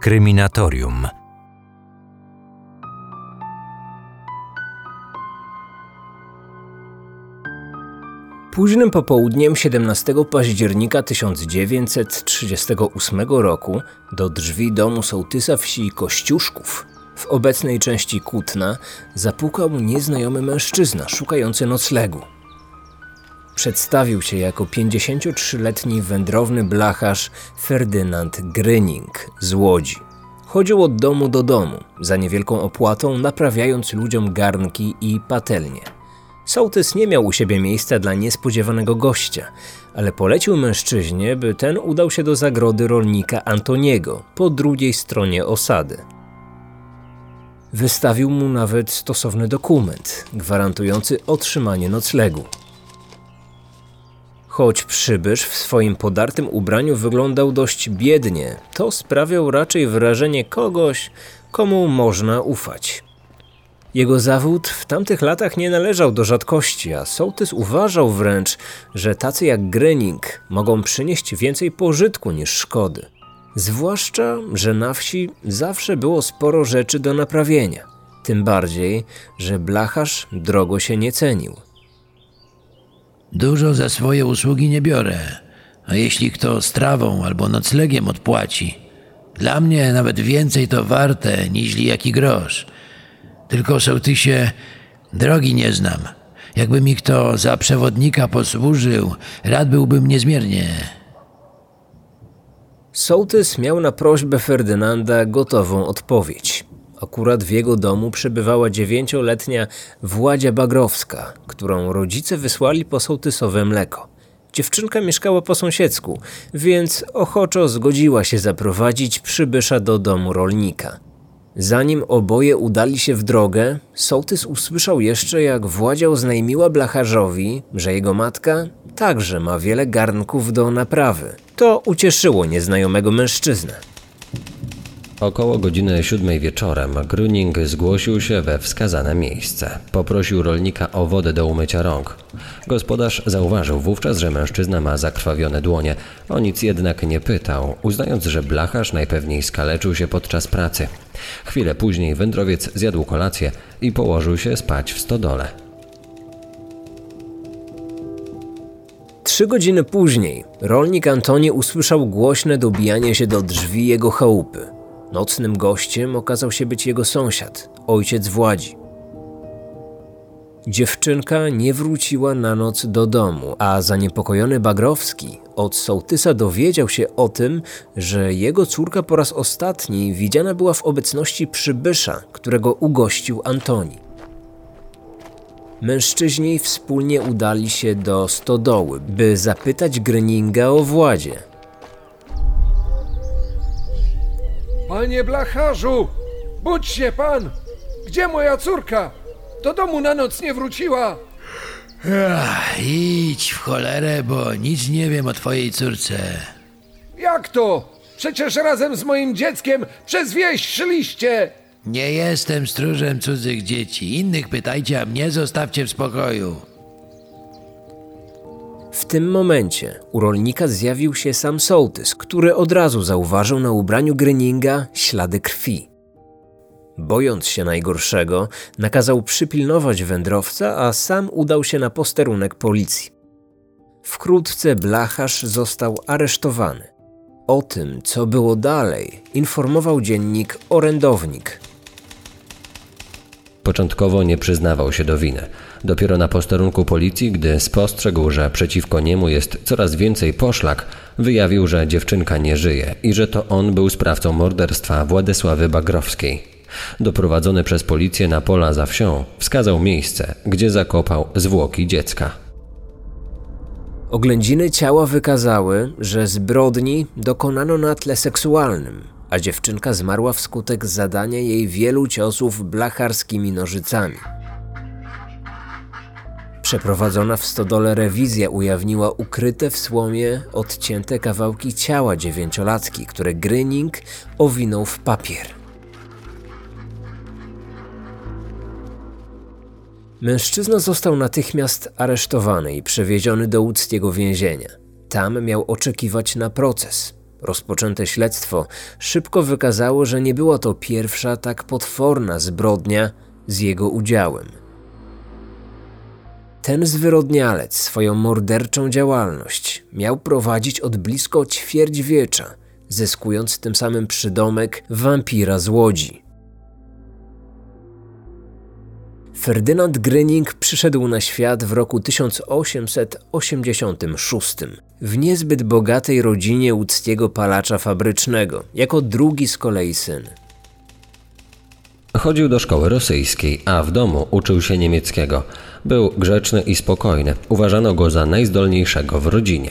Kryminatorium. Późnym popołudniem 17 października 1938 roku do drzwi domu sołtysa wsi Kościuszków w obecnej części Kutna zapukał nieznajomy mężczyzna szukający noclegu. Przedstawił się jako 53-letni wędrowny blacharz Ferdynand Gryning z Łodzi. Chodził od domu do domu, za niewielką opłatą naprawiając ludziom garnki i patelnie. Sołtys nie miał u siebie miejsca dla niespodziewanego gościa, ale polecił mężczyźnie, by ten udał się do zagrody rolnika Antoniego po drugiej stronie osady. Wystawił mu nawet stosowny dokument gwarantujący otrzymanie noclegu. Choć przybysz w swoim podartym ubraniu wyglądał dość biednie, to sprawiał raczej wrażenie kogoś, komu można ufać. Jego zawód w tamtych latach nie należał do rzadkości, a sołtys uważał wręcz, że tacy jak Grening mogą przynieść więcej pożytku niż szkody. Zwłaszcza, że na wsi zawsze było sporo rzeczy do naprawienia. Tym bardziej, że blacharz drogo się nie cenił. Dużo za swoje usługi nie biorę, a jeśli kto strawą albo noclegiem odpłaci, dla mnie nawet więcej to warte niż jaki grosz. Tylko sołtysie drogi nie znam. Jakby mi kto za przewodnika posłużył, rad byłbym niezmiernie. Sołtys miał na prośbę Ferdynanda gotową odpowiedź. Akurat w jego domu przebywała dziewięcioletnia Władzia Bagrowska, którą rodzice wysłali po sołtysowe mleko. Dziewczynka mieszkała po sąsiedzku, więc ochoczo zgodziła się zaprowadzić przybysza do domu rolnika. Zanim oboje udali się w drogę, sołtys usłyszał jeszcze, jak Władzia oznajmiła blacharzowi, że jego matka także ma wiele garnków do naprawy. To ucieszyło nieznajomego mężczyznę. Około godziny siódmej wieczorem Gruning zgłosił się we wskazane miejsce. Poprosił rolnika o wodę do umycia rąk. Gospodarz zauważył wówczas, że mężczyzna ma zakrwawione dłonie. O nic jednak nie pytał, uznając, że blacharz najpewniej skaleczył się podczas pracy. Chwilę później wędrowiec zjadł kolację i położył się spać w stodole. Trzy godziny później rolnik Antoni usłyszał głośne dobijanie się do drzwi jego chałupy. Nocnym gościem okazał się być jego sąsiad, ojciec Władzi. Dziewczynka nie wróciła na noc do domu, a zaniepokojony Bagrowski od sołtysa dowiedział się o tym, że jego córka po raz ostatni widziana była w obecności przybysza, którego ugościł Antoni. Mężczyźni wspólnie udali się do stodoły, by zapytać Gryninga o Władzie. Panie blacharzu, budź się pan! Gdzie moja córka? Do domu na noc nie wróciła. Ach, idź w cholerę, bo nic nie wiem o twojej córce. Jak to? Przecież razem z moim dzieckiem przez wieś szliście. Nie jestem stróżem cudzych dzieci. Innych pytajcie, a mnie zostawcie w spokoju. W tym momencie u rolnika zjawił się sam sołtys, który od razu zauważył na ubraniu Gryninga ślady krwi. Bojąc się najgorszego, nakazał przypilnować wędrowca, a sam udał się na posterunek policji. Wkrótce blacharz został aresztowany. O tym, co było dalej, informował dziennik Orędownik. Początkowo nie przyznawał się do winy. Dopiero na posterunku policji, gdy spostrzegł, że przeciwko niemu jest coraz więcej poszlak, wyjawił, że dziewczynka nie żyje i że to on był sprawcą morderstwa Władysławy Bagrowskiej. Doprowadzony przez policję na pola za wsią, wskazał miejsce, gdzie zakopał zwłoki dziecka. Oględziny ciała wykazały, że zbrodni dokonano na tle seksualnym, a dziewczynka zmarła wskutek zadania jej wielu ciosów blacharskimi nożycami. Przeprowadzona w stodole rewizja ujawniła ukryte w słomie odcięte kawałki ciała dziewięciolatki, które Gryning owinął w papier. Mężczyzna został natychmiast aresztowany i przewieziony do łódzkiego więzienia. Tam miał oczekiwać na proces. Rozpoczęte śledztwo szybko wykazało, że nie była to pierwsza tak potworna zbrodnia z jego udziałem. Ten zwyrodnialec swoją morderczą działalność miał prowadzić od blisko ćwierćwiecza, zyskując tym samym przydomek wampira z Łodzi. Ferdynand Gryning przyszedł na świat w roku 1886 w niezbyt bogatej rodzinie łódzkiego palacza fabrycznego, jako drugi z kolei syn. Chodził do szkoły rosyjskiej, a w domu uczył się niemieckiego. Był grzeczny i spokojny. Uważano go za najzdolniejszego w rodzinie.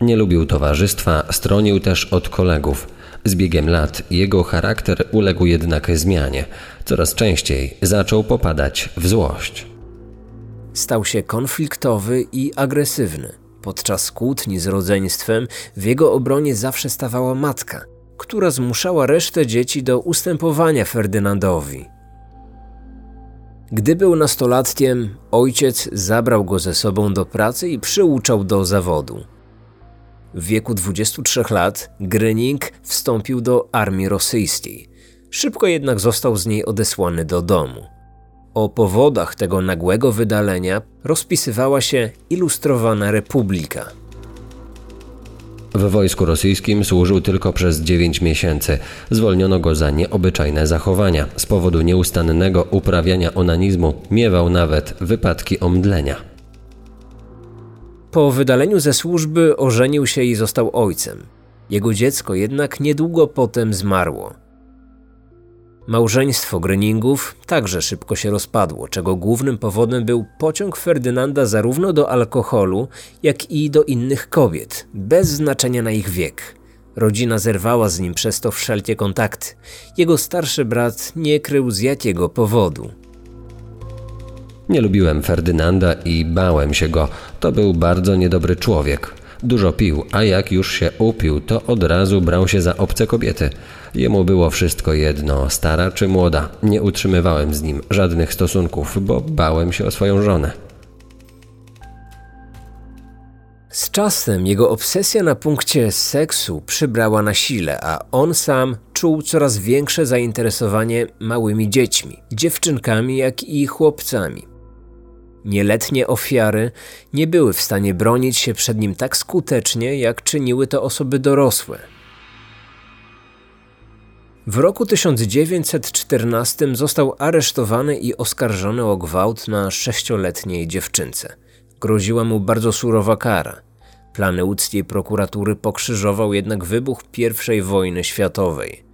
Nie lubił towarzystwa, stronił też od kolegów. Z biegiem lat jego charakter uległ jednak zmianie. Coraz częściej zaczął popadać w złość. Stał się konfliktowy i agresywny. Podczas kłótni z rodzeństwem w jego obronie zawsze stawała matka, która zmuszała resztę dzieci do ustępowania Ferdynandowi. Gdy był nastolatkiem, ojciec zabrał go ze sobą do pracy i przyuczał do zawodu. W wieku 23 lat Gryning wstąpił do armii rosyjskiej. Szybko jednak został z niej odesłany do domu. O powodach tego nagłego wydalenia rozpisywała się ilustrowana Republika. W wojsku rosyjskim służył tylko przez 9 miesięcy. Zwolniono go za nieobyczajne zachowania. Z powodu nieustannego uprawiania onanizmu miewał nawet wypadki omdlenia. Po wydaleniu ze służby ożenił się i został ojcem. Jego dziecko jednak niedługo potem zmarło. Małżeństwo Gryningów także szybko się rozpadło, czego głównym powodem był pociąg Ferdynanda zarówno do alkoholu, jak i do innych kobiet, bez znaczenia na ich wiek. Rodzina zerwała z nim przez to wszelkie kontakty. Jego starszy brat nie krył z jakiego powodu. Nie lubiłem Ferdynanda i bałem się go. To był bardzo niedobry człowiek. Dużo pił, a jak już się upił, to od razu brał się za obce kobiety. Jemu było wszystko jedno, stara czy młoda. Nie utrzymywałem z nim żadnych stosunków, bo bałem się o swoją żonę. Z czasem jego obsesja na punkcie seksu przybrała na sile, a on sam czuł coraz większe zainteresowanie małymi dziećmi, dziewczynkami jak i chłopcami. Nieletnie ofiary nie były w stanie bronić się przed nim tak skutecznie, jak czyniły to osoby dorosłe. W roku 1914 został aresztowany i oskarżony o gwałt na sześcioletniej dziewczynce. Groziła mu bardzo surowa kara. Plany łódzkiej prokuratury pokrzyżował jednak wybuch I wojny światowej.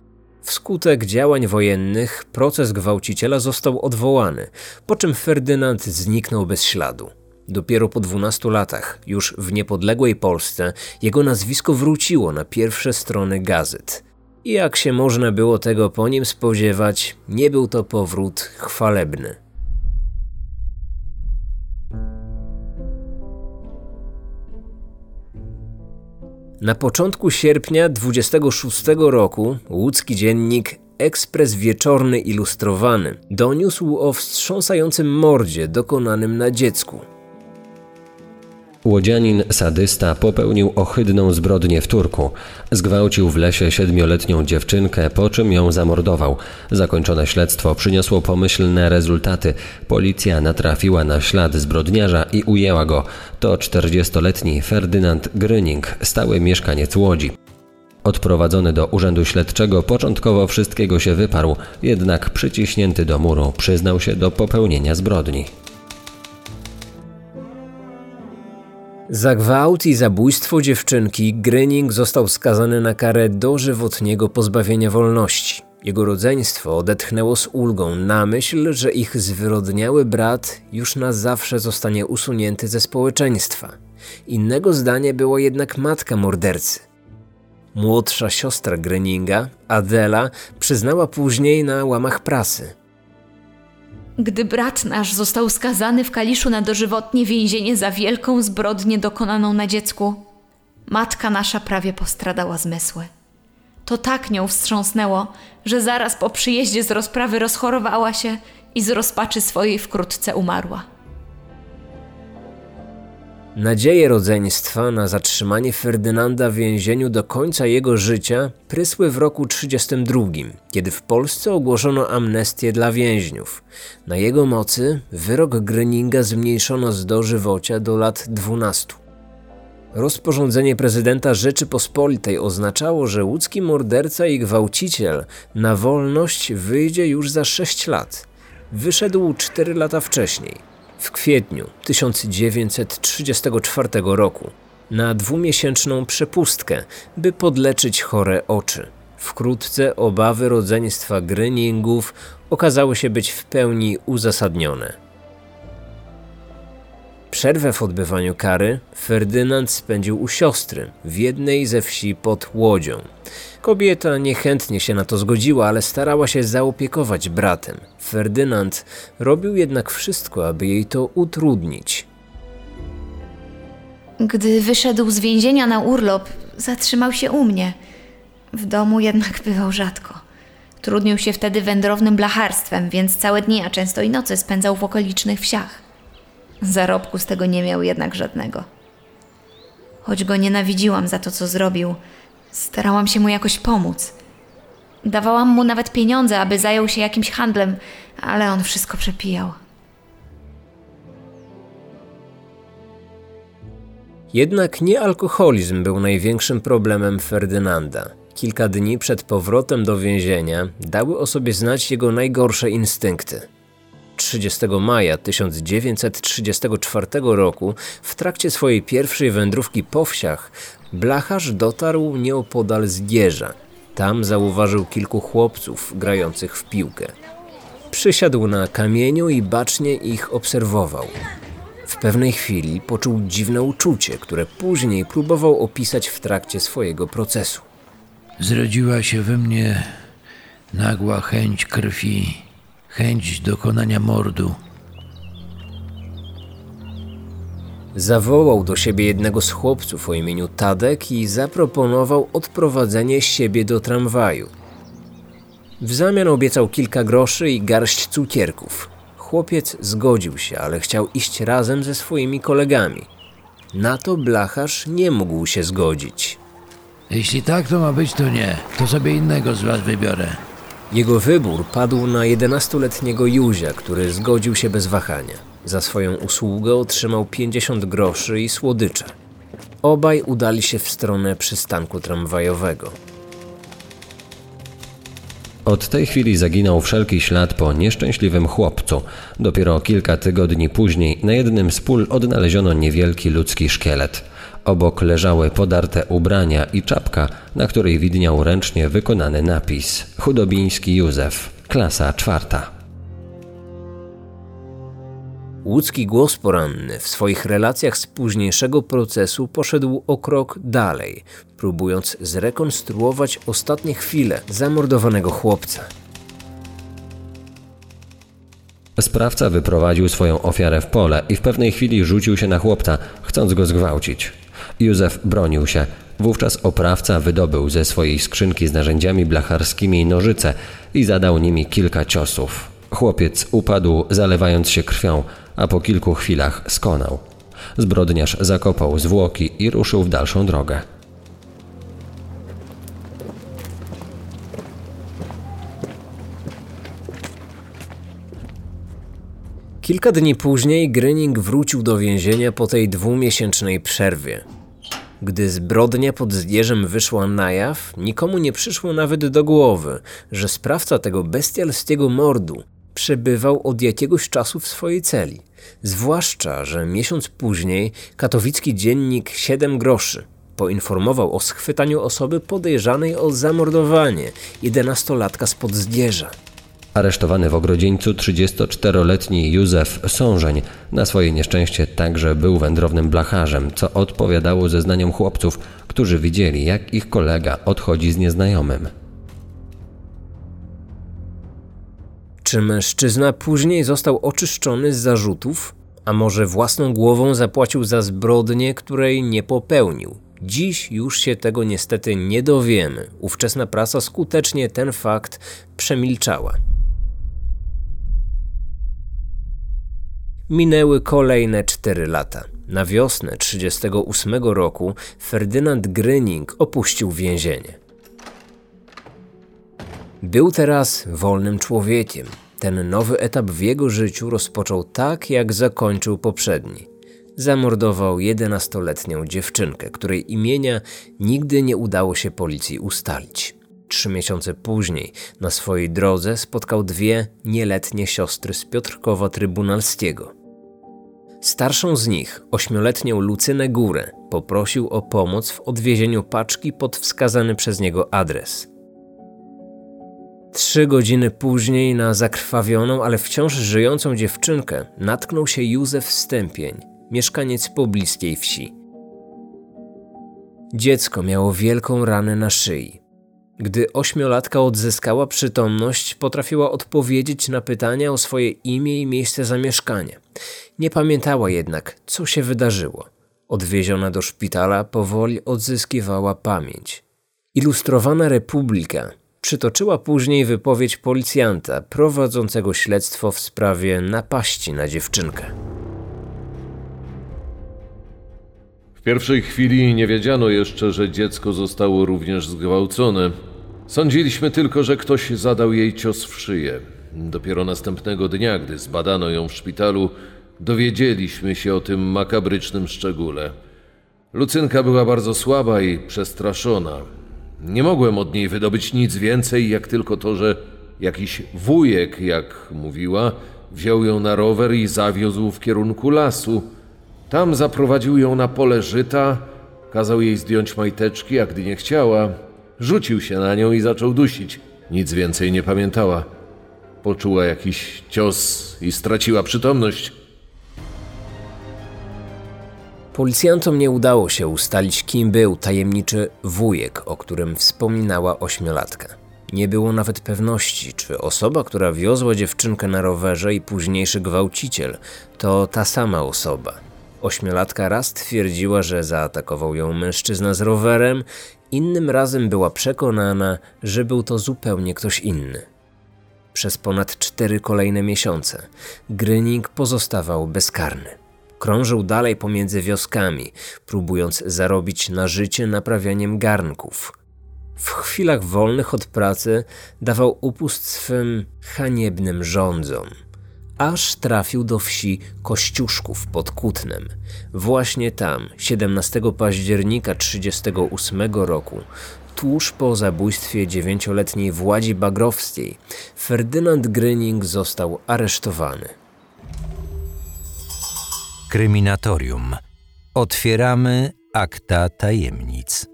Wskutek działań wojennych proces gwałciciela został odwołany, po czym Ferdynand zniknął bez śladu. Dopiero po 12 latach, już w niepodległej Polsce, jego nazwisko wróciło na pierwsze strony gazet. I jak się można było tego po nim spodziewać, nie był to powrót chwalebny. Na początku sierpnia 26 roku łódzki dziennik Ekspres Wieczorny Ilustrowany doniósł o wstrząsającym mordzie dokonanym na dziecku. Łodzianin sadysta popełnił ohydną zbrodnię w Turku. Zgwałcił w lesie siedmioletnią dziewczynkę, po czym ją zamordował. Zakończone śledztwo przyniosło pomyślne rezultaty. Policja natrafiła na ślad zbrodniarza i ujęła go. To 40-letni Ferdynand Gryning, stały mieszkaniec Łodzi. Odprowadzony do urzędu śledczego, początkowo wszystkiego się wyparł, jednak przyciśnięty do muru przyznał się do popełnienia zbrodni. Za gwałt i zabójstwo dziewczynki Gryning został skazany na karę dożywotniego pozbawienia wolności. Jego rodzeństwo odetchnęło z ulgą na myśl, że ich zwyrodniały brat już na zawsze zostanie usunięty ze społeczeństwa. Innego zdania była jednak matka mordercy. Młodsza siostra Gryninga, Adela, przyznała później na łamach prasy – gdy brat nasz został skazany w Kaliszu na dożywotnie więzienie za wielką zbrodnię dokonaną na dziecku, matka nasza prawie postradała zmysły. To tak nią wstrząsnęło, że zaraz po przyjeździe z rozprawy rozchorowała się i z rozpaczy swojej wkrótce umarła. Nadzieje rodzeństwa na zatrzymanie Ferdynanda w więzieniu do końca jego życia prysły w roku 32, kiedy w Polsce ogłoszono amnestię dla więźniów. Na jego mocy wyrok Gröninga zmniejszono z dożywocia do lat 12. Rozporządzenie prezydenta Rzeczypospolitej oznaczało, że łódzki morderca i gwałciciel na wolność wyjdzie już za 6 lat. Wyszedł 4 lata wcześniej w kwietniu 1934 roku na dwumiesięczną przepustkę, by podleczyć chore oczy. Wkrótce obawy rodzeństwa Gryningów okazały się być w pełni uzasadnione. Przerwę w odbywaniu kary Ferdynand spędził u siostry w jednej ze wsi pod Łodzią. Kobieta niechętnie się na to zgodziła, ale starała się zaopiekować bratem. Ferdynand robił jednak wszystko, aby jej to utrudnić. Gdy wyszedł z więzienia na urlop, zatrzymał się u mnie. W domu jednak bywał rzadko. Trudnił się wtedy wędrownym blacharstwem, więc całe dni, a często i noce spędzał w okolicznych wsiach. Zarobku z tego nie miał jednak żadnego. Choć go nienawidziłam za to, co zrobił, starałam się mu jakoś pomóc. Dawałam mu nawet pieniądze, aby zajął się jakimś handlem, ale on wszystko przepijał. Jednak nie alkoholizm był największym problemem Ferdynanda. Kilka dni przed powrotem do więzienia dały o sobie znać jego najgorsze instynkty. 30 maja 1934 roku, w trakcie swojej pierwszej wędrówki po wsiach, blacharz dotarł nieopodal Zgierza. Tam zauważył kilku chłopców grających w piłkę. Przysiadł na kamieniu i bacznie ich obserwował. W pewnej chwili poczuł dziwne uczucie, które później próbował opisać w trakcie swojego procesu. Zrodziła się we mnie nagła chęć krwi, chęć dokonania mordu. Zawołał do siebie jednego z chłopców o imieniu Tadek i zaproponował odprowadzenie siebie do tramwaju. W zamian obiecał kilka groszy i garść cukierków. Chłopiec zgodził się, ale chciał iść razem ze swoimi kolegami. Na to blacharz nie mógł się zgodzić. Jeśli tak to ma być, to nie. To sobie innego z was wybiorę. Jego wybór padł na 11-letniego Józia, który zgodził się bez wahania. Za swoją usługę otrzymał 50 groszy i słodycze. Obaj udali się w stronę przystanku tramwajowego. Od tej chwili zaginął wszelki ślad po nieszczęśliwym chłopcu. Dopiero kilka tygodni później na jednym z pól odnaleziono niewielki ludzki szkielet. Obok leżały podarte ubrania i czapka, na której widniał ręcznie wykonany napis Chudobiński Józef, klasa czwarta. Łódzki głos poranny w swoich relacjach z późniejszego procesu poszedł o krok dalej, próbując zrekonstruować ostatnie chwile zamordowanego chłopca. Sprawca wyprowadził swoją ofiarę w pole i w pewnej chwili rzucił się na chłopca, chcąc go zgwałcić. Józef bronił się. Wówczas oprawca wydobył ze swojej skrzynki z narzędziami blacharskimi nożyce i zadał nimi kilka ciosów. Chłopiec upadł, zalewając się krwią, a po kilku chwilach skonał. Zbrodniarz zakopał zwłoki i ruszył w dalszą drogę. Kilka dni później Gryning wrócił do więzienia po tej dwumiesięcznej przerwie. Gdy zbrodnia pod Zgierzem wyszła na jaw, nikomu nie przyszło nawet do głowy, że sprawca tego bestialskiego mordu przebywał od jakiegoś czasu w swojej celi. Zwłaszcza, że miesiąc później katowicki dziennik 7 groszy poinformował o schwytaniu osoby podejrzanej o zamordowanie 11-latka spod Zgierza. Aresztowany w Ogrodzieńcu 34-letni Józef Sążeń na swoje nieszczęście także był wędrownym blacharzem, co odpowiadało zeznaniom chłopców, którzy widzieli, jak ich kolega odchodzi z nieznajomym. Czy mężczyzna później został oczyszczony z zarzutów? A może własną głową zapłacił za zbrodnię, której nie popełnił? Dziś już się tego niestety nie dowiemy. Ówczesna prasa skutecznie ten fakt przemilczała. Minęły kolejne cztery lata. Na wiosnę 1938 roku Ferdynand Gryning opuścił więzienie. Był teraz wolnym człowiekiem. Ten nowy etap w jego życiu rozpoczął tak, jak zakończył poprzedni. Zamordował 11-letnią dziewczynkę, której imienia nigdy nie udało się policji ustalić. Trzy miesiące później na swojej drodze spotkał dwie nieletnie siostry z Piotrkowa Trybunalskiego. Starszą z nich, ośmioletnią Lucynę Górę, poprosił o pomoc w odwiezieniu paczki pod wskazany przez niego adres. Trzy godziny później na zakrwawioną, ale wciąż żyjącą dziewczynkę natknął się Józef Stępień, mieszkaniec pobliskiej wsi. Dziecko miało wielką ranę na szyi. Gdy ośmiolatka odzyskała przytomność, potrafiła odpowiedzieć na pytania o swoje imię i miejsce zamieszkania. Nie pamiętała jednak, co się wydarzyło. Odwieziona do szpitala, powoli odzyskiwała pamięć. Ilustrowana Republika przytoczyła później wypowiedź policjanta prowadzącego śledztwo w sprawie napaści na dziewczynkę. W pierwszej chwili nie wiedziano jeszcze, że dziecko zostało również zgwałcone. Sądziliśmy tylko, że ktoś zadał jej cios w szyję. Dopiero następnego dnia, gdy zbadano ją w szpitalu, dowiedzieliśmy się o tym makabrycznym szczególe. Lucynka była bardzo słaba i przestraszona. Nie mogłem od niej wydobyć nic więcej, jak tylko to, że jakiś wujek, jak mówiła, wziął ją na rower i zawiózł w kierunku lasu. Tam zaprowadził ją na pole żyta, kazał jej zdjąć majteczki, a gdy nie chciała, rzucił się na nią i zaczął dusić. Nic więcej nie pamiętała. Poczuła jakiś cios i straciła przytomność. Policjantom nie udało się ustalić, kim był tajemniczy wujek, o którym wspominała ośmiolatka. Nie było nawet pewności, czy osoba, która wiozła dziewczynkę na rowerze i późniejszy gwałciciel, to ta sama osoba. Ośmiolatka raz twierdziła, że zaatakował ją mężczyzna z rowerem, innym razem była przekonana, że był to zupełnie ktoś inny. Przez ponad cztery kolejne miesiące Gryning pozostawał bezkarny. Krążył dalej pomiędzy wioskami, próbując zarobić na życie naprawianiem garnków. W chwilach wolnych od pracy dawał upust swym haniebnym rządzom – aż trafił do wsi Kościuszków pod Kutnem. Właśnie tam, 17 października 1938 roku, tuż po zabójstwie dziewięcioletniej Władzi Bagrowskiej, Ferdynand Gryning został aresztowany. Kryminatorium. Otwieramy akta tajemnic.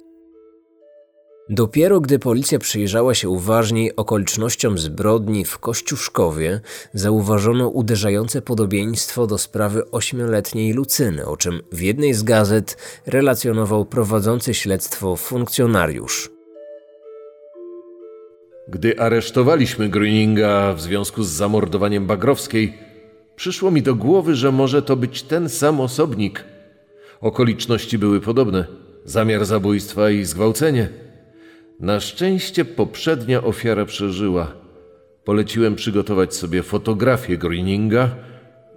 Dopiero gdy policja przyjrzała się uważniej okolicznościom zbrodni w Kościuszkowie, zauważono uderzające podobieństwo do sprawy ośmioletniej Lucyny, o czym w jednej z gazet relacjonował prowadzący śledztwo funkcjonariusz. Gdy aresztowaliśmy Gruninga w związku z zamordowaniem Bagrowskiej, przyszło mi do głowy, że może to być ten sam osobnik. Okoliczności były podobne: zamiar zabójstwa i zgwałcenie. Na szczęście poprzednia ofiara przeżyła. Poleciłem przygotować sobie fotografię Groeninga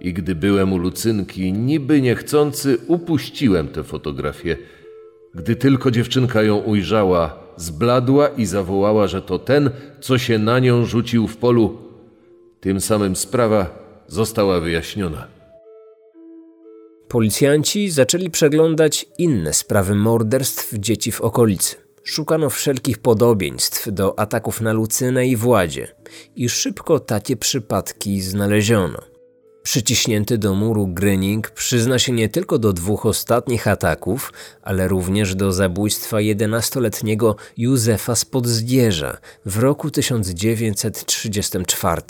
i gdy byłem u Lucynki, niby niechcący, upuściłem tę fotografię. Gdy tylko dziewczynka ją ujrzała, zbladła i zawołała, że to ten, co się na nią rzucił w polu. Tym samym sprawa została wyjaśniona. Policjanci zaczęli przeglądać inne sprawy morderstw dzieci w okolicy. Szukano wszelkich podobieństw do ataków na Lucynę i Władzie i szybko takie przypadki znaleziono. Przyciśnięty do muru Gryning przyzna się nie tylko do dwóch ostatnich ataków, ale również do zabójstwa 11-letniego Józefa Spodzgierza w roku 1934.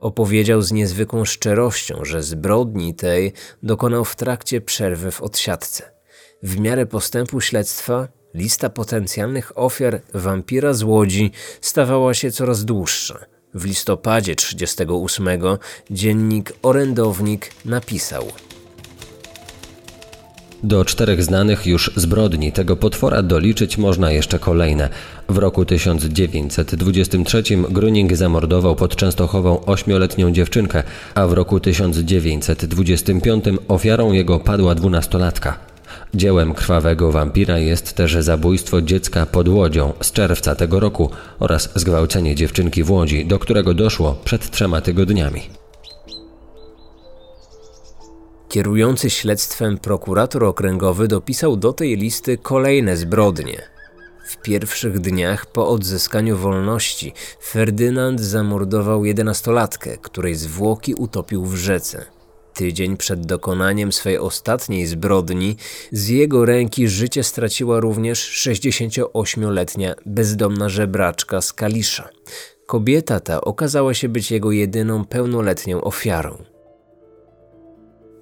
Opowiedział z niezwykłą szczerością, że zbrodni tej dokonał w trakcie przerwy w odsiadce. W miarę postępu śledztwa Lista potencjalnych ofiar wampira z Łodzi stawała się coraz dłuższa. W listopadzie 1938 dziennik Orędownik napisał Do czterech znanych już zbrodni tego potwora doliczyć można jeszcze kolejne. W roku 1923 Gruning zamordował pod Częstochową ośmioletnią dziewczynkę, a w roku 1925 ofiarą jego padła dwunastolatka. Dziełem krwawego wampira jest też zabójstwo dziecka pod Łodzią z czerwca tego roku oraz zgwałcenie dziewczynki w Łodzi, do którego doszło przed trzema tygodniami. Kierujący śledztwem prokurator okręgowy dopisał do tej listy kolejne zbrodnie. W pierwszych dniach po odzyskaniu wolności Ferdynand zamordował jedenastolatkę, której zwłoki utopił w rzece. Tydzień przed dokonaniem swej ostatniej zbrodni z jego ręki życie straciła również 68-letnia bezdomna żebraczka z Kalisza. Kobieta ta okazała się być jego jedyną pełnoletnią ofiarą.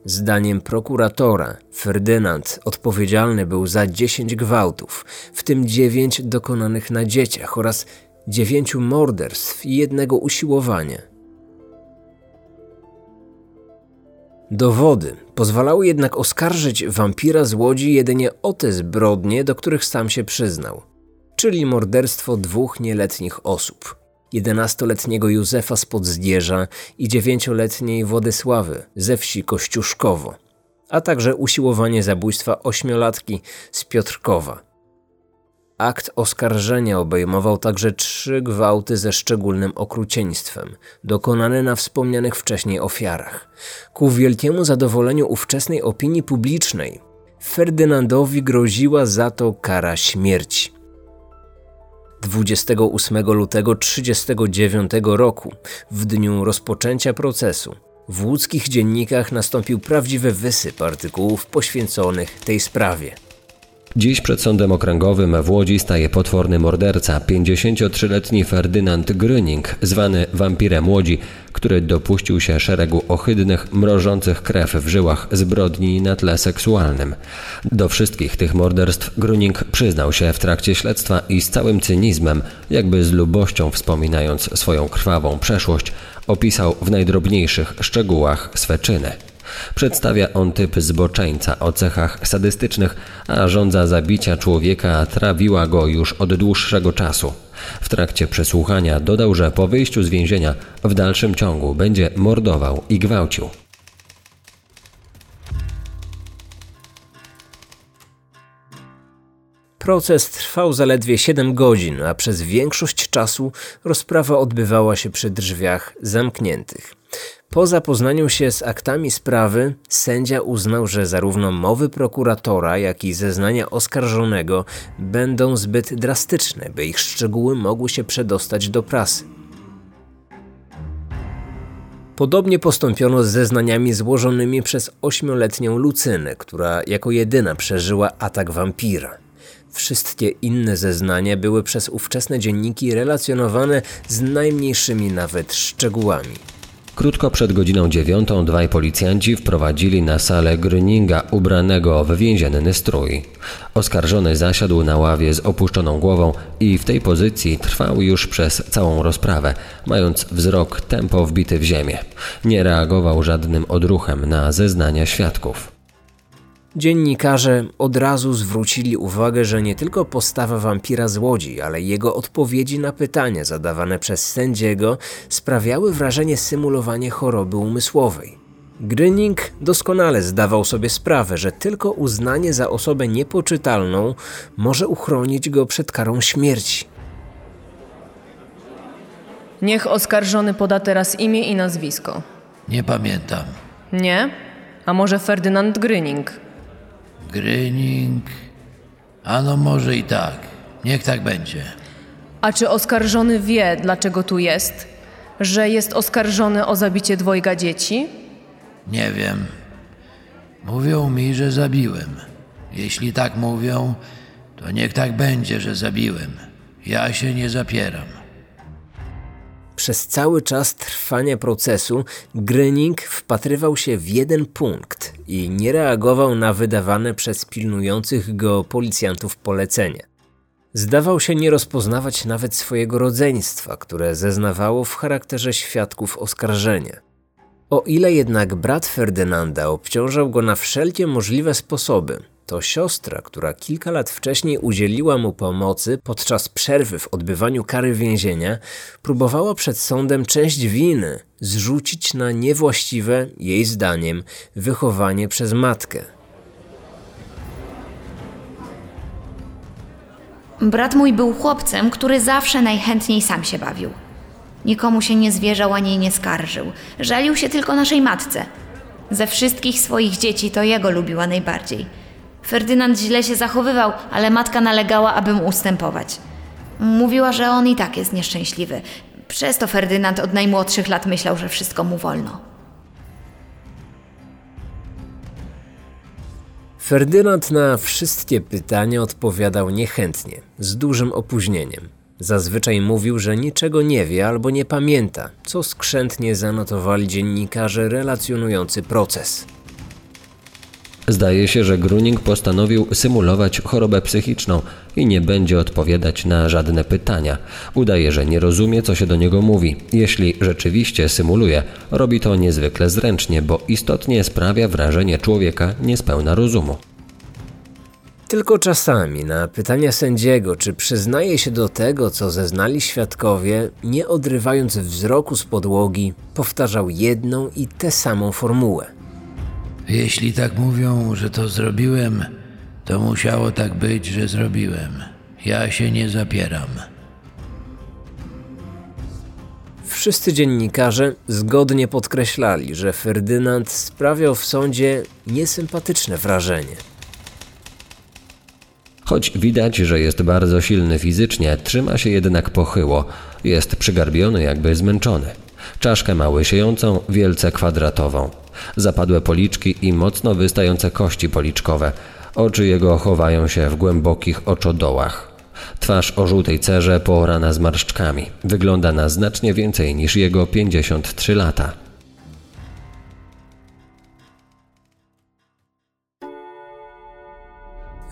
Zdaniem prokuratora, Ferdynand odpowiedzialny był za 10 gwałtów, w tym 9 dokonanych na dzieciach oraz 9 morderstw i jednego usiłowania. Dowody pozwalały jednak oskarżyć wampira z Łodzi jedynie o te zbrodnie, do których sam się przyznał, czyli morderstwo dwóch nieletnich osób. 11-letniego Józefa z Podzgierza i 9-letniej Władysławy ze wsi Kościuszkowo, a także usiłowanie zabójstwa ośmiolatki z Piotrkowa. Akt oskarżenia obejmował także trzy gwałty ze szczególnym okrucieństwem, dokonane na wspomnianych wcześniej ofiarach. Ku wielkiemu zadowoleniu ówczesnej opinii publicznej, Ferdynandowi groziła za to kara śmierci. 28 lutego 1939 roku, w dniu rozpoczęcia procesu, w łódzkich dziennikach nastąpił prawdziwy wysyp artykułów poświęconych tej sprawie. Dziś przed sądem okręgowym w Łodzi staje potworny morderca, 53-letni Ferdynand Gröning, zwany wampirem Łodzi, który dopuścił się szeregu ohydnych, mrożących krew w żyłach zbrodni na tle seksualnym. Do wszystkich tych morderstw Gröning przyznał się w trakcie śledztwa i z całym cynizmem, jakby z lubością wspominając swoją krwawą przeszłość, opisał w najdrobniejszych szczegółach swe czyny. Przedstawia on typ zboczeńca o cechach sadystycznych, a żądza zabicia człowieka trawiła go już od dłuższego czasu. W trakcie przesłuchania dodał, że po wyjściu z więzienia w dalszym ciągu będzie mordował i gwałcił. Proces trwał zaledwie 7 godzin, a przez większość czasu rozprawa odbywała się przy drzwiach zamkniętych. Po zapoznaniu się z aktami sprawy, sędzia uznał, że zarówno mowy prokuratora, jak i zeznania oskarżonego będą zbyt drastyczne, by ich szczegóły mogły się przedostać do prasy. Podobnie postąpiono z zeznaniami złożonymi przez ośmioletnią Lucynę, która jako jedyna przeżyła atak wampira. Wszystkie inne zeznania były przez ówczesne dzienniki relacjonowane z najmniejszymi nawet szczegółami. Krótko przed godziną dziewiątą dwaj policjanci wprowadzili na salę Gröninga ubranego w więzienny strój. Oskarżony zasiadł na ławie z opuszczoną głową i w tej pozycji trwał już przez całą rozprawę, mając wzrok tempo wbity w ziemię. Nie reagował żadnym odruchem na zeznania świadków. Dziennikarze od razu zwrócili uwagę, że nie tylko postawa wampira z Łodzi, ale jego odpowiedzi na pytania zadawane przez sędziego sprawiały wrażenie symulowania choroby umysłowej. Gryning doskonale zdawał sobie sprawę, że tylko uznanie za osobę niepoczytalną może uchronić go przed karą śmierci. Niech oskarżony poda teraz imię i nazwisko. Nie pamiętam. Nie? A może Ferdynand Gryning? Gryning. Ano może i tak. Niech tak będzie. A czy oskarżony wie, dlaczego tu jest? Że jest oskarżony o zabicie dwojga dzieci? Nie wiem. Mówią mi, że zabiłem. Jeśli tak mówią, to niech tak będzie, że zabiłem. Ja się nie zapieram. Przez cały czas trwania procesu Gryning wpatrywał się w jeden punkt i nie reagował na wydawane przez pilnujących go policjantów polecenia. Zdawał się nie rozpoznawać nawet swojego rodzeństwa, które zeznawało w charakterze świadków oskarżenia. O ile jednak brat Ferdynanda obciążał go na wszelkie możliwe sposoby, to siostra, która kilka lat wcześniej udzieliła mu pomocy podczas przerwy w odbywaniu kary więzienia, próbowała przed sądem część winy zrzucić na niewłaściwe, jej zdaniem, wychowanie przez matkę. Brat mój był chłopcem, który zawsze najchętniej sam się bawił. Nikomu się nie zwierzał ani nie skarżył. Żalił się tylko naszej matce. Ze wszystkich swoich dzieci to jego lubiła najbardziej. Ferdynand źle się zachowywał, ale matka nalegała, aby mu ustępować. Mówiła, że on i tak jest nieszczęśliwy. Przez to Ferdynand od najmłodszych lat myślał, że wszystko mu wolno. Ferdynand na wszystkie pytania odpowiadał niechętnie, z dużym opóźnieniem. Zazwyczaj mówił, że niczego nie wie albo nie pamięta, co skrzętnie zanotowali dziennikarze relacjonujący proces. Zdaje się, że Gruning postanowił symulować chorobę psychiczną i nie będzie odpowiadać na żadne pytania. Udaje, że nie rozumie, co się do niego mówi. Jeśli rzeczywiście symuluje, robi to niezwykle zręcznie, bo istotnie sprawia wrażenie człowieka niespełna rozumu. Tylko czasami na pytania sędziego, czy przyznaje się do tego, co zeznali świadkowie, nie odrywając wzroku z podłogi, powtarzał jedną i tę samą formułę. Jeśli tak mówią, że to zrobiłem, to musiało tak być, że zrobiłem. Ja się nie zapieram. Wszyscy dziennikarze zgodnie podkreślali, że Ferdynand sprawiał w sądzie niesympatyczne wrażenie. Choć widać, że jest bardzo silny fizycznie, trzyma się jednak pochyło. Jest przygarbiony, jakby zmęczony. Czaszkę ma łysiejącą, wielce kwadratową. Zapadłe policzki i mocno wystające kości policzkowe. Oczy jego chowają się w głębokich oczodołach. Twarz o żółtej cerze poorana zmarszczkami. Wygląda na znacznie więcej niż jego 53 lata.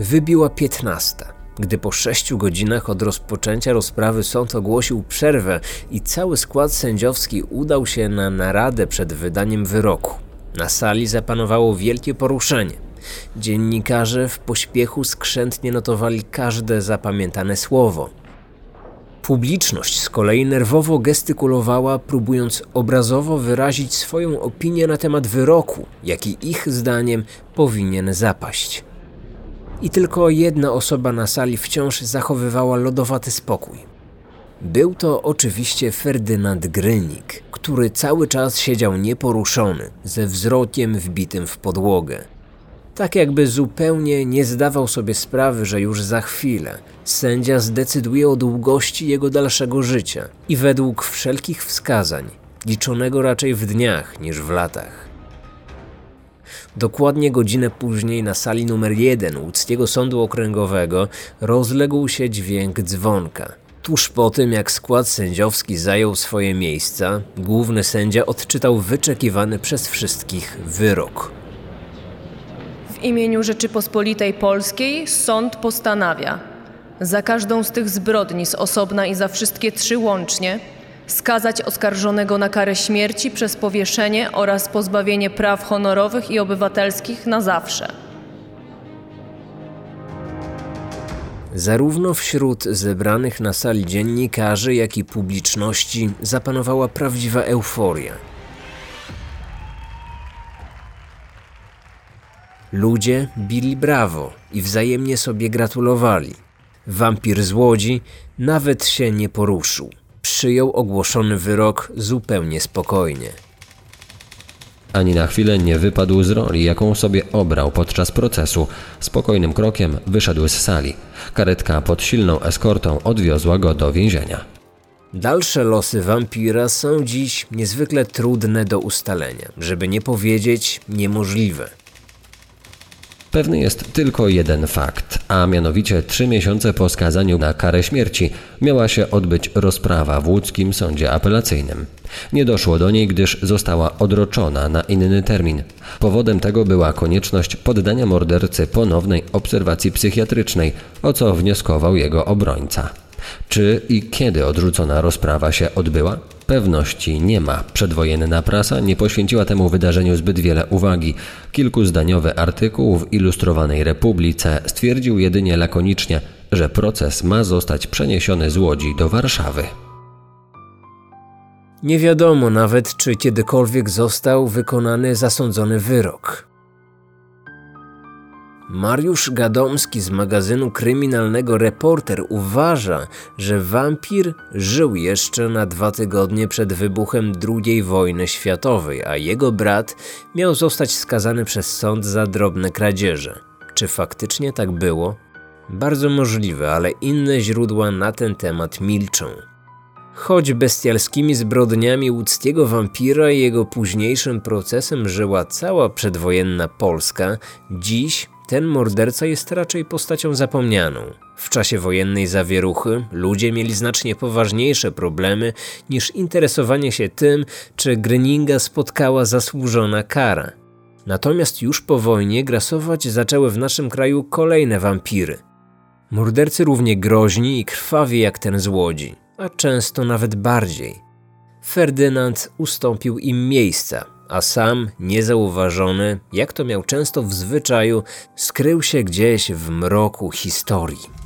Wybiła piętnasta. Gdy po sześciu godzinach od rozpoczęcia rozprawy sąd ogłosił przerwę i cały skład sędziowski udał się na naradę przed wydaniem wyroku. Na sali zapanowało wielkie poruszenie. Dziennikarze w pośpiechu skrzętnie notowali każde zapamiętane słowo. Publiczność z kolei nerwowo gestykulowała, próbując obrazowo wyrazić swoją opinię na temat wyroku, jaki ich zdaniem powinien zapaść. I tylko jedna osoba na sali wciąż zachowywała lodowaty spokój. Był to oczywiście Ferdynand Grynik, który cały czas siedział nieporuszony, ze wzrokiem wbitym w podłogę. Tak jakby zupełnie nie zdawał sobie sprawy, że już za chwilę sędzia zdecyduje o długości jego dalszego życia i według wszelkich wskazań, liczonego raczej w dniach niż w latach. Dokładnie godzinę później na sali numer jeden łódzkiego sądu okręgowego rozległ się dźwięk dzwonka. Tuż po tym, jak skład sędziowski zajął swoje miejsca, główny sędzia odczytał wyczekiwany przez wszystkich wyrok. W imieniu Rzeczypospolitej Polskiej sąd postanawia za każdą z tych zbrodni z osobna i za wszystkie trzy łącznie skazać oskarżonego na karę śmierci przez powieszenie oraz pozbawienie praw honorowych i obywatelskich na zawsze. Zarówno wśród zebranych na sali dziennikarzy, jak i publiczności zapanowała prawdziwa euforia. Ludzie bili brawo i wzajemnie sobie gratulowali. Wampir z łodzi nawet się nie poruszył. Przyjął ogłoszony wyrok zupełnie spokojnie. Ani na chwilę nie wypadł z roli, jaką sobie obrał podczas procesu. Spokojnym krokiem wyszedł z sali. Karetka pod silną eskortą odwiozła go do więzienia. Dalsze losy wampira są dziś niezwykle trudne do ustalenia, żeby nie powiedzieć niemożliwe. Pewny jest tylko jeden fakt, a mianowicie trzy miesiące po skazaniu na karę śmierci miała się odbyć rozprawa w łódzkim sądzie apelacyjnym. Nie doszło do niej, gdyż została odroczona na inny termin. Powodem tego była konieczność poddania mordercy ponownej obserwacji psychiatrycznej, o co wnioskował jego obrońca. Czy i kiedy odrzucona rozprawa się odbyła? Pewności nie ma. Przedwojenna prasa nie poświęciła temu wydarzeniu zbyt wiele uwagi. Kilkuzdaniowy artykuł w Ilustrowanej Republice stwierdził jedynie lakonicznie, że proces ma zostać przeniesiony z Łodzi do Warszawy. Nie wiadomo nawet, czy kiedykolwiek został wykonany zasądzony wyrok. Mariusz Gadomski z magazynu kryminalnego Reporter uważa, że wampir żył jeszcze na dwa tygodnie przed wybuchem II wojny światowej, a jego brat miał zostać skazany przez sąd za drobne kradzieże. Czy faktycznie tak było? Bardzo możliwe, ale inne źródła na ten temat milczą. Choć bestialskimi zbrodniami łódzkiego wampira i jego późniejszym procesem żyła cała przedwojenna Polska, dziś ten morderca jest raczej postacią zapomnianą. W czasie wojennej zawieruchy ludzie mieli znacznie poważniejsze problemy niż interesowanie się tym, czy Gryninga spotkała zasłużona kara. Natomiast już po wojnie grasować zaczęły w naszym kraju kolejne wampiry. Mordercy równie groźni i krwawi jak ten z Łodzi, a często nawet bardziej. Ferdynand ustąpił im miejsca, a sam, niezauważony, jak to miał często w zwyczaju, skrył się gdzieś w mroku historii.